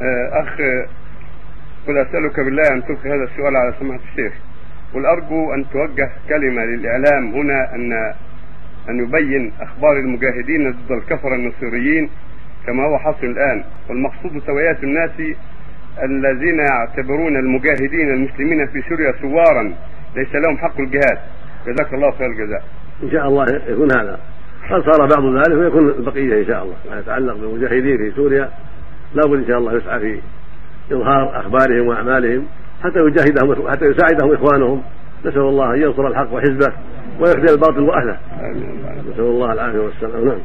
آه، أخ قل أسألك بالله أن تلقي هذا السؤال على سماحة الشيخ. قل ارجو أن توجه كلمة للإعلام هنا أن أن يبين أخبار المجاهدين ضد الكفره النصيريين كما هو حاصل الآن. والمقصود سويات الناس الذين يعتبرون المجاهدين المسلمين في سوريا ثوارا ليس لهم حق الجهاد. جزاك الله خير الجزاء. إن شاء الله يكون هذا. قد صار بعض ذلك ويكون البقية إن شاء الله. ما يتعلق بالمجاهدين في سوريا. لابد إن شاء الله يسعى في إظهار أخبارهم وأعمالهم حتى يجاهدهم حتى يساعدهم إخوانهم. نسأل الله أن ينصر الحق وحزبه ويخذل الباطل وأهله. نسأل الله العافية والسلام. نعم.